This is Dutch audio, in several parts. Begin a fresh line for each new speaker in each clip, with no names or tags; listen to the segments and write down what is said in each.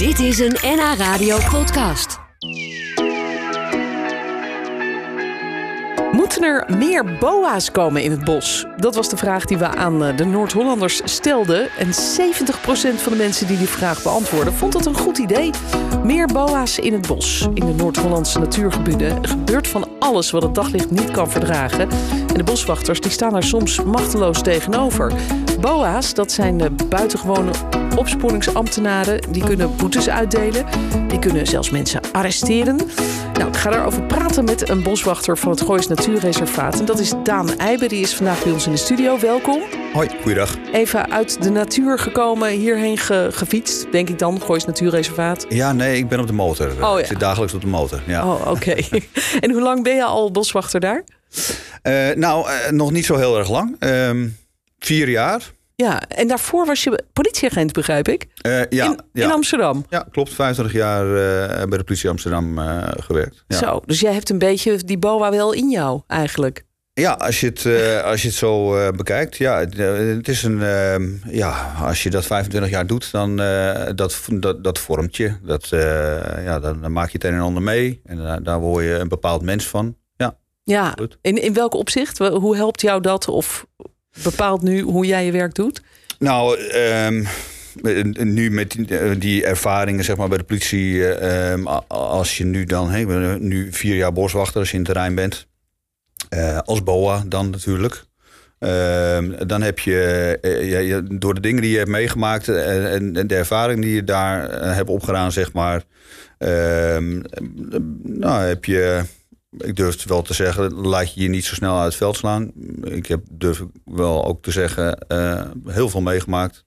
Dit is een NH Radio podcast.
Moeten er meer boa's komen in het bos? Dat was de vraag die we aan eh, de Noord-Hollanders stelden. En 70% van de mensen die die vraag beantwoorden vond het een goed idee. Meer boa's in het bos. In de Noord-Hollandse natuurgebieden gebeurt van alles wat het daglicht niet kan verdragen. En de boswachters die staan er soms machteloos tegenover. Boa's, dat zijn de buitengewone opsporingsambtenaren. Die kunnen boetes uitdelen. Die kunnen zelfs mensen arresteren. Nou, ik ga daarover praten met een boswachter van het Goois Natuurreservaat. En dat is Daan Eijber. Die is vandaag bij ons in de studio. Welkom.
Hoi, goeiedag.
Even uit de natuur gekomen, hierheen ge- gefietst, denk ik dan, Goois Natuurreservaat.
Ja, nee, ik ben op de motor.
Oh, ja.
Ik zit dagelijks op de motor. Ja.
Oh, oké. en hoe lang ben je al boswachter daar?
Eh, nou, eh, nog niet zo heel erg lang. Ehm, vier jaar.
Ja, en daarvoor was je politieagent, begrijp ik?
Eh, ja,
in,
ja.
in Amsterdam.
ja, klopt. 25 jaar eh, bij de politie Amsterdam eh, gewerkt. Ja.
Zo, dus jij hebt een beetje die boa wel in jou, eigenlijk.
Ja, als je het, als je het zo bekijkt, ja, het, het is een, ehm, ja, als je dat 25 jaar doet, dan dat, dat, dat vormt je. Dat, ja, dan, dan, maak je het een en ander mee en daar, daar word je een bepaald mens van. Ja,
ja. In, in welk opzicht? Hoe helpt jou dat of bepaalt nu hoe jij je werk doet?
Nou, um, nu met die, die, ervaringen zeg maar, bij de politie, um, als je nu dan, hey, nu vier jaar boswachter als je in het terrein bent, uh, als BOA dan natuurlijk. Uh, dan heb je, door de dingen die je hebt meegemaakt en, en de ervaring die je daar hebt opgedaan, zeg maar, ehm, nou heb je, ik durf wel te zeggen, laat je je niet zo snel uit het veld slaan. Ik heb, durf wel ook te zeggen, uh, heel veel meegemaakt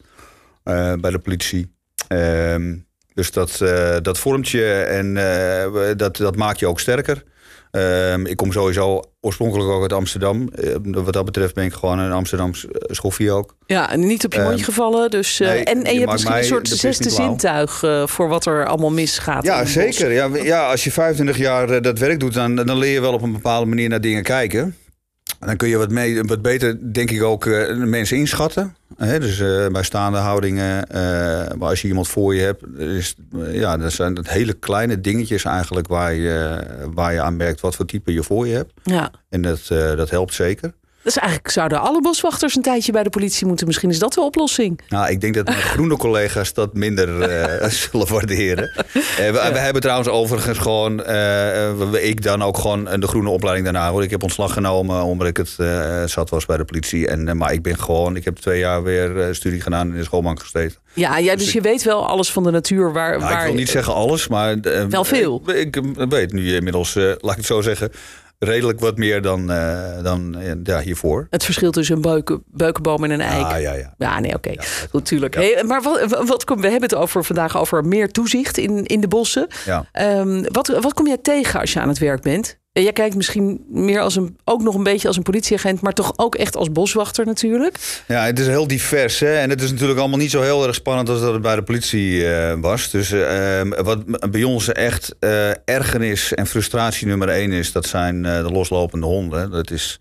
uh, bij de politie. Uh, dus dat, uh, dat vormt je en dat, dat maakt je ook sterker. Ehm, ik kom sowieso oorspronkelijk ook uit Amsterdam. wat dat betreft ben ik gewoon een Amsterdams schoffie ook.
Ja, en niet op je mondje gevallen. Dus,
nee,
en, en je, hebt misschien een soort zesde zintuig voor wat er allemaal misgaat.
Ja, zeker. Ja, ja, als je 25 jaar dat werk doet, dan, dan leer je wel op een bepaalde manier naar dingen kijken. Dan kun je wat, mee, wat beter, denk ik, ook uh, mensen inschatten. Dus uh, bij staande houdingen, uh, maar als je iemand voor je hebt, is, ja, dat zijn dat hele kleine dingetjes eigenlijk waar je, waar je aan merkt wat voor type je voor je hebt.
Ja.
En dat, dat helpt zeker.
Dus eigenlijk zouden alle boswachters een tijdje bij de politie moeten. Misschien is dat de oplossing.
Nou, ik denk dat mijn groene collega's dat minder uh, zullen waarderen. Uh, we, ja. we, hebben trouwens overigens gewoon, uh, ik dan ook gewoon de groene opleiding daarna. Hoor. Ik heb ontslag genomen omdat ik het zat was bij de politie. En, maar ik ben gewoon, ik heb twee jaar weer studie gedaan in de schoolbank gestegen.
Ja, ja dus, dus je ik, weet wel alles van de natuur. Waar,
nou,
waar...
Ik wil niet zeggen alles, maar...
wel veel.
Ik, ik, weet nu inmiddels, laat ik het zo zeggen redelijk wat meer dan, uh, dan uh, ja, hiervoor.
Het verschil tussen een beuken, beukenboom en een eik.
Ah, ja, ja.
Ja, nee, oké. Okay. Ja, Natuurlijk. Ja. Hey, maar wat, wat kom, we hebben het over vandaag over meer toezicht in, in de bossen.
Ja.
Um, wat, wat kom jij tegen als je aan het werk bent? Jij kijkt misschien meer als een, ook nog een beetje als een politieagent, maar toch ook echt als boswachter natuurlijk.
Ja, het is heel divers. Hè? En het is natuurlijk allemaal niet zo heel erg spannend als dat het bij de politie uh, was. Dus uh, wat bij ons echt uh, ergernis en frustratie nummer één is, dat zijn de loslopende honden. Dat is.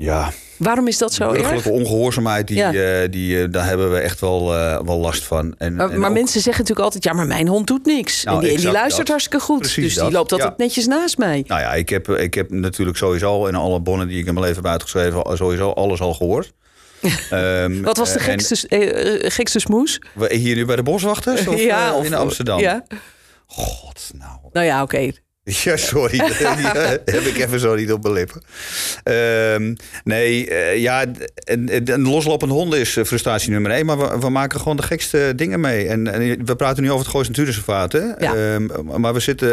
Ja.
Waarom is dat zo?
Burgerlijke ongehoorzaamheid, die, ja. uh, die, uh, daar hebben we echt wel, uh, wel last van. En,
maar,
en
maar
ook...
mensen zeggen natuurlijk altijd... ja, maar mijn hond doet niks.
Nou,
en die, en die luistert
dat.
hartstikke goed.
Precies
dus
dat.
die loopt altijd
ja.
netjes naast mij.
Nou ja, ik heb, ik heb natuurlijk sowieso in alle bonnen die ik in mijn leven heb uitgeschreven... sowieso alles al gehoord.
um, Wat was de gekste, en, gekste smoes?
Hier nu bij de boswachters? Of,
ja,
of in Amsterdam?
Ja.
God, nou...
Nou ja, oké. Okay.
Ja, sorry. Heb ik even zo niet op mijn lippen. Um, nee, uh, ja, een, een loslopende honden is frustratie nummer één. Maar we, we, maken gewoon de gekste dingen mee. En, en we praten nu over het Goois Natuurreservaat. Hè?
Ja.
Um, maar we zitten,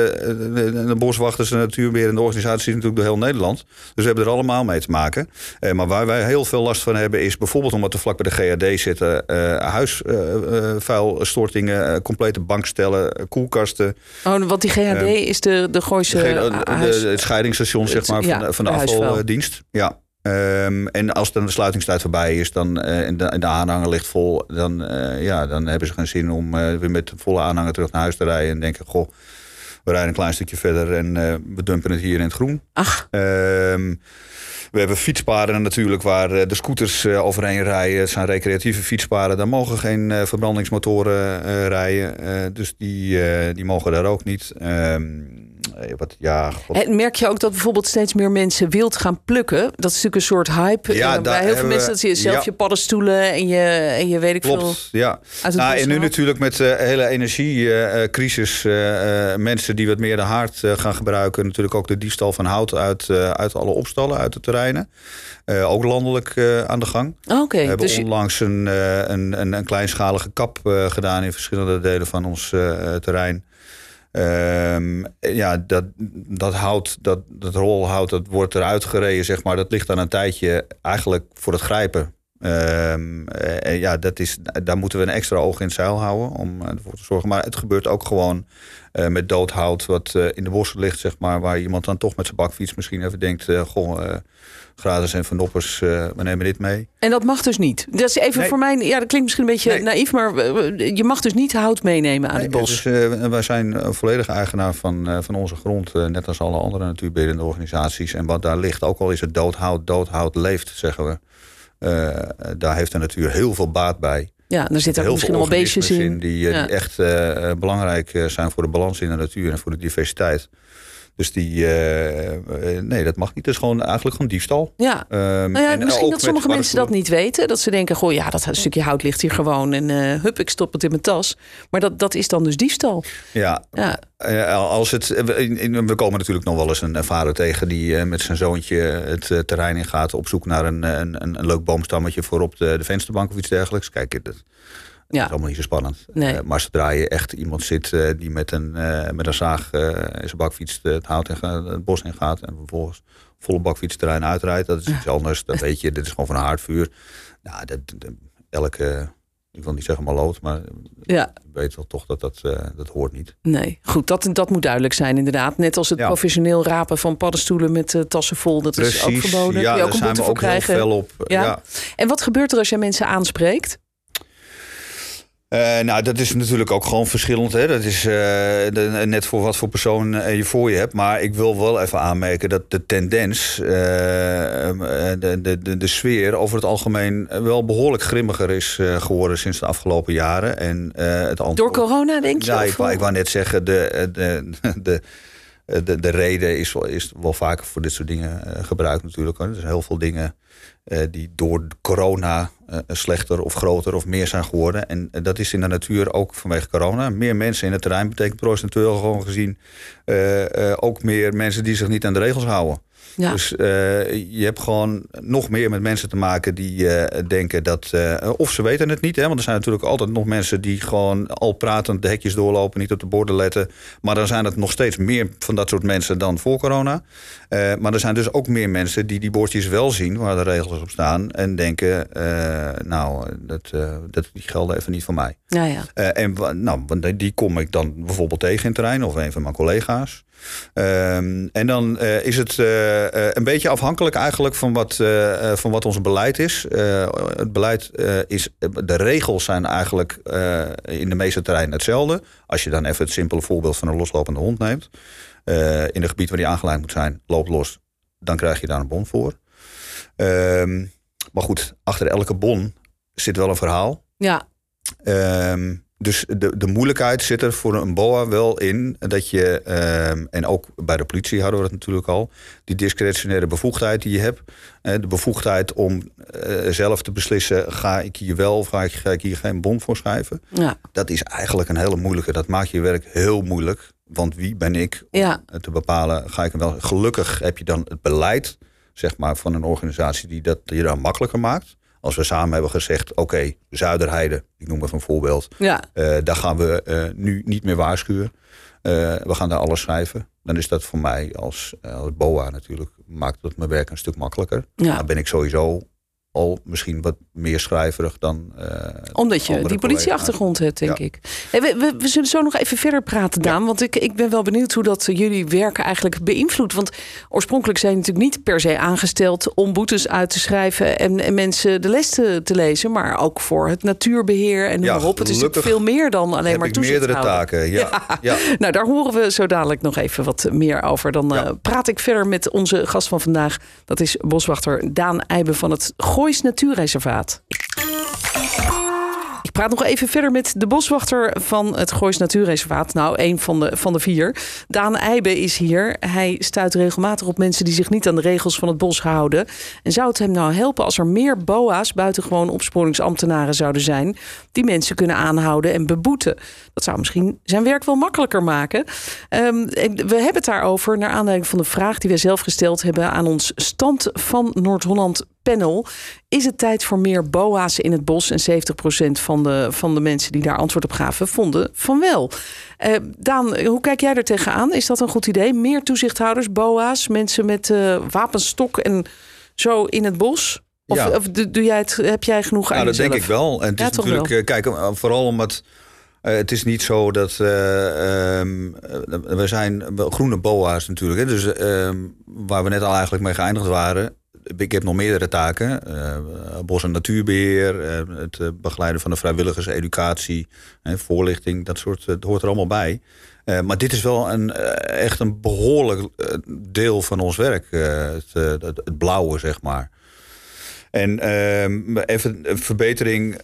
de, de boswachters en natuurbeheerende organisaties natuurlijk door heel Nederland. Dus we hebben er allemaal mee te maken. Uh, maar waar wij heel veel last van hebben is bijvoorbeeld omdat we vlak bij de GHD zitten. Uh, huisvuilstortingen, complete bankstellen, koelkasten.
Oh, want die GHD
um,
is de, de Gooise
de, de, de, het scheidingsstation zeg maar, van, ja, van de, de afvaldienst. Ja. Um, en als dan de sluitingstijd voorbij is dan, uh, en, de, en de aanhanger ligt vol, dan, uh, ja, dan hebben ze geen zin om uh, weer met volle aanhanger terug naar huis te rijden en denken: Goh, We rijden een klein stukje verder en eh, we dumpen het hier in het groen.
Ach,
Ehm, we hebben fietspaden natuurlijk waar eh, de scooters eh, overheen rijden. Het zijn recreatieve fietspaden. Daar mogen geen eh, verbrandingsmotoren eh, rijden. Eh, dus die, eh, die mogen daar ook niet. Ehm, eh, wat, ja, god.
en merk je ook dat bijvoorbeeld steeds meer mensen wild gaan plukken? Dat is natuurlijk een soort hype.
Ja,
Eh, bij heel veel mensen dat je zelf
ja.
je paddenstoelen en je, en je weet ik veel
Klopt, ja.
uit het
Nou, en nu natuurlijk met de hele energiecrisis, eh, eh, mensen die wat meer de haard eh, gaan gebruiken. Natuurlijk ook de diefstal van hout uit, eh, uit alle opstallen, uit de terreinen. Eh, ook landelijk eh, aan de gang.
Oké,
We hebben
dus
onlangs een, eh, een, een, een kleinschalige kap eh, gedaan in verschillende delen van ons eh, terrein. Ehm, ja, dat, dat hout, dat, dat rolhout, dat wordt eruit gereden, zeg maar. Dat ligt dan een tijdje eigenlijk voor het grijpen. En ja, dat is, daar moeten we een extra oog in zeil houden om ervoor te zorgen. Maar het gebeurt ook gewoon eh, met dood hout wat in de bossen ligt, zeg maar. Waar iemand dan toch met zijn bakfiets misschien even denkt... goh, graders en vernoppers, eh, we nemen dit mee.
En dat mag dus niet. Dat is even
Nee.
voor mij. Ja, dat klinkt misschien een beetje
Nee.
naïef, maar je mag dus niet hout meenemen aan
Nee,
het bos.
Dus, wij zijn volledig eigenaar van, van onze grond, net als alle andere natuurbeheerende organisaties. En wat daar ligt, ook al is het doodhout, doodhout leeft, zeggen we. Eh, daar heeft de natuur heel veel baat bij.
ja, er zitten ook misschien wel beestjes in.
die, eh,
Ja.
die echt eh, belangrijk zijn voor de balans in de natuur en voor de diversiteit. Dus die, eh, eh, nee, dat mag niet. Het is gewoon eigenlijk gewoon diefstal.
Ja.
Ehm,
Nou ja,
en
misschien dat sommige mensen dat niet weten. Dat ze denken, goh, ja, dat stukje hout ligt hier gewoon. En eh, hup, ik stop het in mijn tas. Maar dat, dat is dan dus diefstal.
Ja,
Ja,
als het, we- komen natuurlijk nog wel eens een vader tegen die met zijn zoontje het terrein in gaat op zoek naar een, een, een, een leuk boomstammetje voor op de, de vensterbank of iets dergelijks. Kijk, dat
ja.
is allemaal niet zo spannend.
Nee.
Eh, maar zodra je echt iemand zit eh, die met een, eh, met een zaag in zijn bakfiets het hout en het bos in gaat en vervolgens volle bakfiets terrein uitrijdt, dat is iets anders. Dat weet je, dit is gewoon van een haardvuur. Nou, dat, dat- elke, ik wil niet zeggen maloot, maar
ja.
je weet wel toch dat dat, dat hoort niet.
Nee, goed, dat, dat moet duidelijk zijn inderdaad. Net als het
Ja.
professioneel rapen van paddenstoelen met tassen vol. Dat is ook verboden.
Ja,
je
daar zijn we ook heel
krijgen.
fel op.
Ja.
Ja.
En wat gebeurt er als jij mensen aanspreekt?
Eh, nou, dat is natuurlijk ook gewoon verschillend. Hè? Dat is eh, de- net voor wat voor persoon eh, je voor je hebt. Maar ik wil wel even aanmerken dat de tendens, de, de, de, de sfeer over het algemeen wel behoorlijk grimmiger is geworden sinds de afgelopen jaren. En, het antwoord-
Door corona, denk je?
Ja, ik, wou- ik wou net zeggen, de, de, de, de, de reden is wel, is wel vaker voor dit soort dingen eh, gebruikt natuurlijk. Er zijn heel veel dingen eh, die door corona eh, slechter of groter of meer zijn geworden. En eh, dat is in de natuur ook vanwege corona. Meer mensen in het terrein betekent procentueel gewoon gezien eh, eh, ook meer mensen die zich niet aan de regels houden. Dus eh, je hebt gewoon nog meer met mensen te maken die eh, denken dat. eh, of ze weten het niet, hè, want er zijn natuurlijk altijd nog mensen die gewoon al pratend de hekjes doorlopen, niet op de borden letten. Maar dan zijn het nog steeds meer van dat soort mensen dan voor corona. Eh, maar er zijn dus ook meer mensen die die bordjes wel zien waar de regels op staan en denken: eh, nou, dat, eh, dat, die gelden even niet voor mij.
ja, ja.
Eh, en nou, die- kom ik dan bijvoorbeeld tegen in het terrein of een van mijn collega's. Ehm, en dan is het een beetje afhankelijk eigenlijk van wat, van wat ons beleid is. Het beleid is, de regels zijn eigenlijk in de meeste terreinen hetzelfde. Als je dan even het simpele voorbeeld van een loslopende hond neemt. Eh, in een gebied waar die aangeleid moet zijn, loopt los. Dan krijg je daar een bon voor. Ehm, maar goed, achter elke bon zit wel een verhaal.
ja.
Ehm, dus de, de moeilijkheid zit er voor een BOA wel in dat je, ehm, en ook bij de politie hadden we dat natuurlijk al, die discretionaire bevoegdheid die je hebt. eh, de bevoegdheid om eh, zelf te beslissen, ga ik hier wel of ga ik, ga ik hier geen bon voor schrijven.
ja.
Dat is eigenlijk een hele moeilijke, dat maakt je werk heel moeilijk. Want wie ben ik om
Ja.
te bepalen, ga ik hem wel. Gelukkig heb je dan het beleid, zeg maar, van een organisatie die dat je dan makkelijker maakt. Als we samen hebben gezegd, oké, Zuiderheide, ik noem even een voorbeeld.
ja.
eh, daar gaan we eh, nu niet meer waarschuwen. Eh, we gaan daar alles schrijven. Dan is dat voor mij als, als BOA natuurlijk, maakt dat mijn werk een stuk makkelijker.
Ja.
Dan ben ik sowieso al misschien wat meer schrijverig dan. Uh,
Omdat je die politieachtergrond hebt, denk ik. we, we, we, zullen zo nog even verder praten, Daan. Want ik, ik ben wel benieuwd hoe dat jullie werken eigenlijk beïnvloedt. Want oorspronkelijk zijn natuurlijk niet per se aangesteld om boetes uit te schrijven en, en mensen de les te, te, lezen, maar ook voor het natuurbeheer en ja, op. Het is natuurlijk veel meer dan alleen maar toezicht
meerdere taken. Ja. ja.
nou, daar horen we zo dadelijk nog even wat meer over. Dan uh, praat ik verder met onze gast van vandaag. Dat is boswachter Daan Eijben van het Goois Natuurreservaat praat nog even verder met de boswachter van het Goois Natuurreservaat. Nou, een van de, van de vier. Daan Eijbe is hier. Hij stuit regelmatig op mensen die zich niet aan de regels van het bos houden. En zou het hem nou helpen als er meer BOA's, buitengewoon opsporingsambtenaren, zouden zijn, die mensen kunnen aanhouden en beboeten? Dat zou misschien zijn werk wel makkelijker maken. Um, we hebben het daarover naar aanleiding van de vraag die wij zelf gesteld hebben aan ons stand van Noord-Holland panel. Is het tijd voor meer BOA's in het bos? En 70% van de, van de mensen die daar antwoord op gaven, vonden van wel. Uh, Daan, hoe kijk jij er tegenaan? Is dat een goed idee? Meer toezichthouders, BOA's, mensen met uh, wapenstok en zo in het bos? Of, ja. of doe jij het, heb jij genoeg aan
Nou,
dat
denk ik wel. En het is natuurlijk, wel. Eh, kijk, vooral omdat... Uh, het is niet zo dat uh, um, we zijn groene boa's natuurlijk. Hè? Dus uh, waar we net al eigenlijk mee geëindigd waren ik heb nog meerdere taken. Uh, bos- en natuurbeheer, uh, het begeleiden van de vrijwilligers, educatie, voorlichting, dat soort, dat hoort er allemaal bij. maar dit is wel een, echt een behoorlijk deel van ons werk. Het, het, het, blauwe, zeg maar. En ehm, even een verbetering.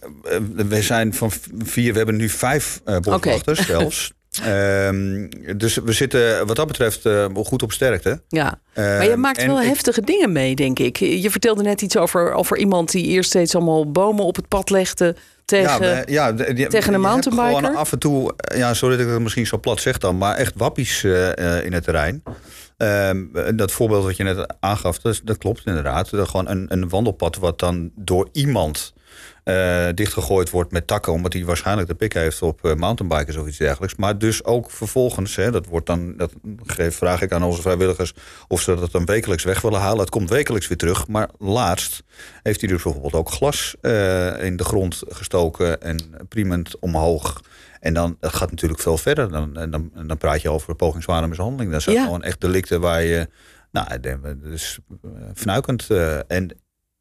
we zijn van vier, we hebben nu vijf boswachters okay. zelfs. Um, dus we zitten wat dat betreft uh, goed op sterkte.
Ja, maar je ehm, maakt wel heftige dingen mee, denk ik. Je vertelde net iets over, over iemand die eerst steeds allemaal bomen op het pad legde tegen, ja, ja, die, tegen een mountainbiker.
Gewoon af en toe, ja, sorry dat ik het misschien zo plat zeg dan, maar echt wappies uh, in het terrein. Um, dat voorbeeld wat je net aangaf, dat, dat klopt inderdaad. Dat gewoon een, een wandelpad wat dan door iemand uh, dichtgegooid wordt met takken, omdat hij waarschijnlijk de pik heeft op uh, mountainbikers of iets dergelijks. Maar dus ook vervolgens, hè, dat wordt dan, dat vraag ik aan onze vrijwilligers of ze dat dan wekelijks weg willen halen. Het komt wekelijks weer terug. Maar laatst heeft hij dus bijvoorbeeld ook glas uh, in de grond gestoken en priemend omhoog. En dan dat gaat natuurlijk veel verder. Dan, dan, dan praat je over pogingzware mishandeling. Dat zijn ja. gewoon echt delicten waar je. Nou, dat is fnuikend. en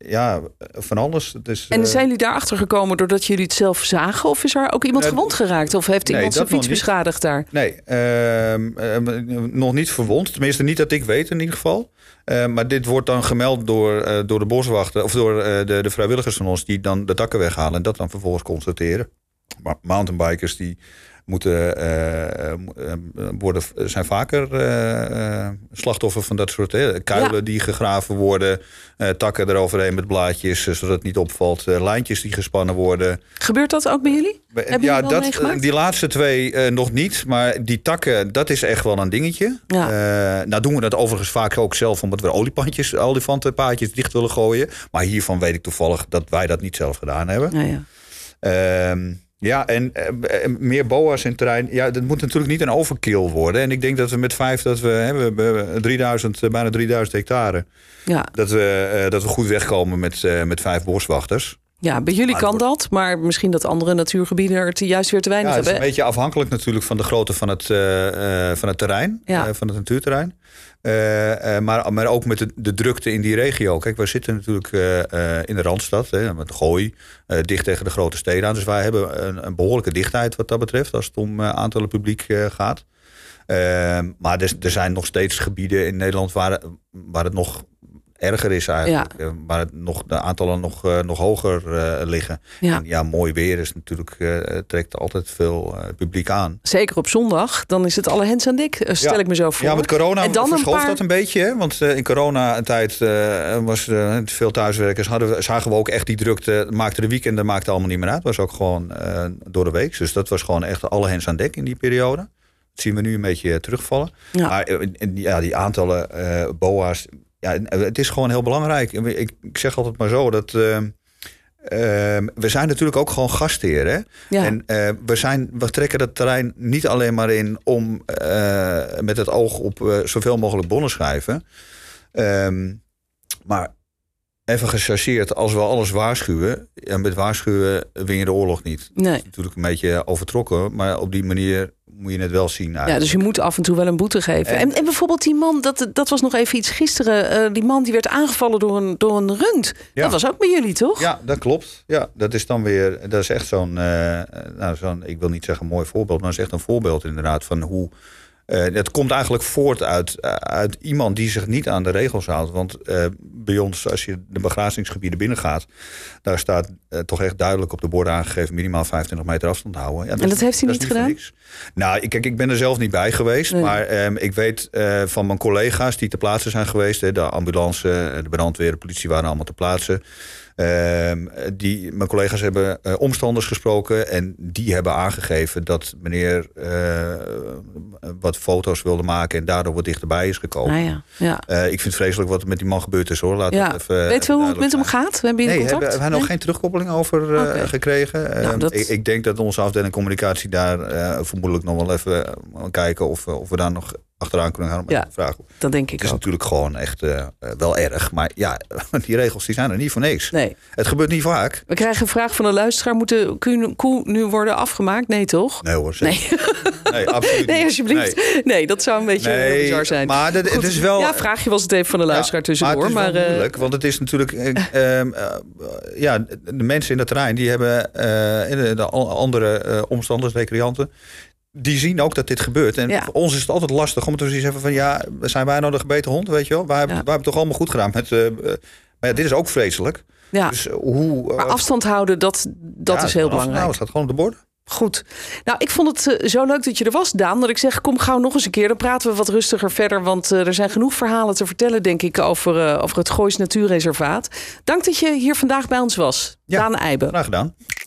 ja, van alles. Dus,
en zijn jullie daarachter gekomen doordat jullie het zelf zagen? Of is er ook iemand gewond geraakt? Of heeft iemand zijn fiets beschadigd daar?
Nee, uh, nog niet verwond. Tenminste, niet dat ik weet in ieder geval. Uh, maar dit wordt dan gemeld door, uh, door de boswachten... of door de, de vrijwilligers van ons... die dan de takken weghalen en dat dan vervolgens constateren. Maar mountainbikers die moeten, uh, worden, zijn vaker slachtoffer van dat soort hè, kuilen die gegraven worden, takken eroverheen met blaadjes, zodat het niet opvalt, lijntjes die gespannen worden.
Gebeurt dat ook bij jullie?
Ja, dat, die laatste twee nog niet, maar die takken, dat is echt wel een dingetje. Ja. nou doen we dat overigens vaak ook zelf, omdat we olifantjes, olifantenpaadjes dicht willen gooien. Maar hiervan weet ik toevallig dat wij dat niet zelf gedaan hebben. Ja, ja. Ehm, ja, en uh, meer boa's in terrein. Ja, dat moet natuurlijk niet een overkill worden. En ik denk dat we met vijf, dat we, hè, we hebben 3000, eh, bijna 3000 hectare. Ja. Dat, we, uh, dat we goed wegkomen met, uh, met vijf boswachters.
Ja, bij jullie kan dat, maar misschien dat andere natuurgebieden er juist weer te weinig
ja,
hebben.
Het is een beetje afhankelijk natuurlijk van de grootte van het, van het terrein, ja. van het natuurterrein. Maar, maar ook met de, de, drukte in die regio. Kijk, we zitten natuurlijk in de Randstad, hè, met Gooi, dicht tegen de grote steden aan. Dus wij hebben een, een, behoorlijke dichtheid wat dat betreft, als het om aantallen publiek gaat. maar er, er, zijn nog steeds gebieden in Nederland waar, waar het nog erger is eigenlijk. Ja. waar het nog, de aantallen nog, uh, nog hoger uh, liggen. Ja. En ja, mooi weer is natuurlijk, uh, trekt altijd veel publiek aan.
Zeker op zondag, dan is het alle hens aan dik, stel
ja.
ik me zo voor.
Ja, met corona en dan verschoof paar... dat een beetje. Hè? Want in corona-tijd was veel thuiswerkers. Hadden we, zagen we ook echt die drukte. Maakte de weekenden maakte allemaal niet meer uit. was ook gewoon door de week. Dus dat was gewoon echt alle hens aan dek in die periode. Dat zien we nu een beetje terugvallen. Ja. Maar ja, die aantallen BOA's ja, het is gewoon heel belangrijk. Ik, ik zeg altijd maar zo dat. Uh, uh, we zijn natuurlijk ook gewoon gastheer. Hè? Ja. En uh, we, zijn, we trekken dat terrein niet alleen maar in om eh, met het oog op zoveel mogelijk bonnen schrijven. Um, maar even gechargeerd, als we alles waarschuwen, en met waarschuwen win je de oorlog niet.
Nee.
Dat is natuurlijk een beetje overtrokken, maar op die manier moet je het wel zien.
Ja, dus je moet af en toe wel een boete geven. En,
En-
bijvoorbeeld die man, dat, dat was nog even iets gisteren. eh, die man die werd aangevallen door een, door een rund.
Ja.
Dat was ook bij jullie, toch?
Ja, dat klopt. Ja, dat is dan weer, dat is echt zo'n, eh, nou, zo'n, ik wil niet zeggen mooi voorbeeld, maar dat is echt een voorbeeld inderdaad van hoe. Eh het komt eigenlijk voort uit, eh, uit iemand die zich niet aan de regels houdt. Want eh, bij ons, als je de begrazingsgebieden binnengaat, daar staat toch echt duidelijk op de borden aangegeven minimaal 25 meter afstand houden. Ja,
En dat heeft hij niet gedaan?
Nou, ik- kijk, ik ben er zelf niet bij geweest.
Nee.
Maar ehm, ik weet van mijn collega's die ter plaatse zijn geweest. De ambulance, de brandweer, de politie waren allemaal ter plaatse. Ehm, die, mijn collega's hebben eh, omstanders gesproken. En die hebben aangegeven dat meneer eh, wat foto's wilde maken. En daardoor wat dichterbij is gekomen.
Nou ja, ja.
Eh, ik vind het vreselijk wat er met die man gebeurd is hoor. Laat
ja.
even,
Weet we hoe het met hem gaat? We hebben
Nee,
contact?
hebben we nog
Nee?
geen terugkoppeling over gekregen.
Nou, dat-
ik, ik denk dat onze afdeling communicatie daar vermoedelijk nog wel even kijken of, of we daar nog achteraan kunnen gaan.
Ja. Dat denk ik
Het is
ook.
natuurlijk gewoon echt eh, eh, wel erg. Maar ja, die regels die zijn er niet voor niks.
Nee.
Het gebeurt niet vaak.
We krijgen een vraag van een luisteraar. Moet de koe- nu worden afgemaakt? Nee, toch?
Nee hoor. zeker.
Nee,
Nee, absoluut
nee alsjeblieft.
Nee.
Nee. dat zou een beetje
Nee,
heel bizar zijn.
maar dat- het is wel-
Ja, vraagje was het even van de luisteraar tussendoor.
Maar
Maar,
het is wel
eh,
moeilijk, want het is natuurlijk... eh, ehm, eh, ja, de mensen in het terrein, die hebben... eh, de, andere eh, omstanders, recreanten... Die zien ook dat dit gebeurt. En
Ja.
voor ons is het altijd lastig om te hebben van... ja, zijn wij nou de gebeten hond, weet je wel? Wij, hebben-
Ja.
wij hebben het toch allemaal goed gedaan. Met, eh, eh, maar ja, dit is ook vreselijk.
ja.
Dus eh, hoe...
maar afstand houden, dat, dat is heel belangrijk.
Nou, het staat gewoon op de borden.
Goed. Nou, ik vond het zo leuk dat je er was, Daan. Dat ik zeg, kom gauw nog eens een keer. Dan praten we wat rustiger verder. Want er zijn genoeg verhalen te vertellen, denk ik, over, over het Goois Natuurreservaat. Dank dat je hier vandaag bij ons was.
Ja.
Daan Eijben.
Graag gedaan.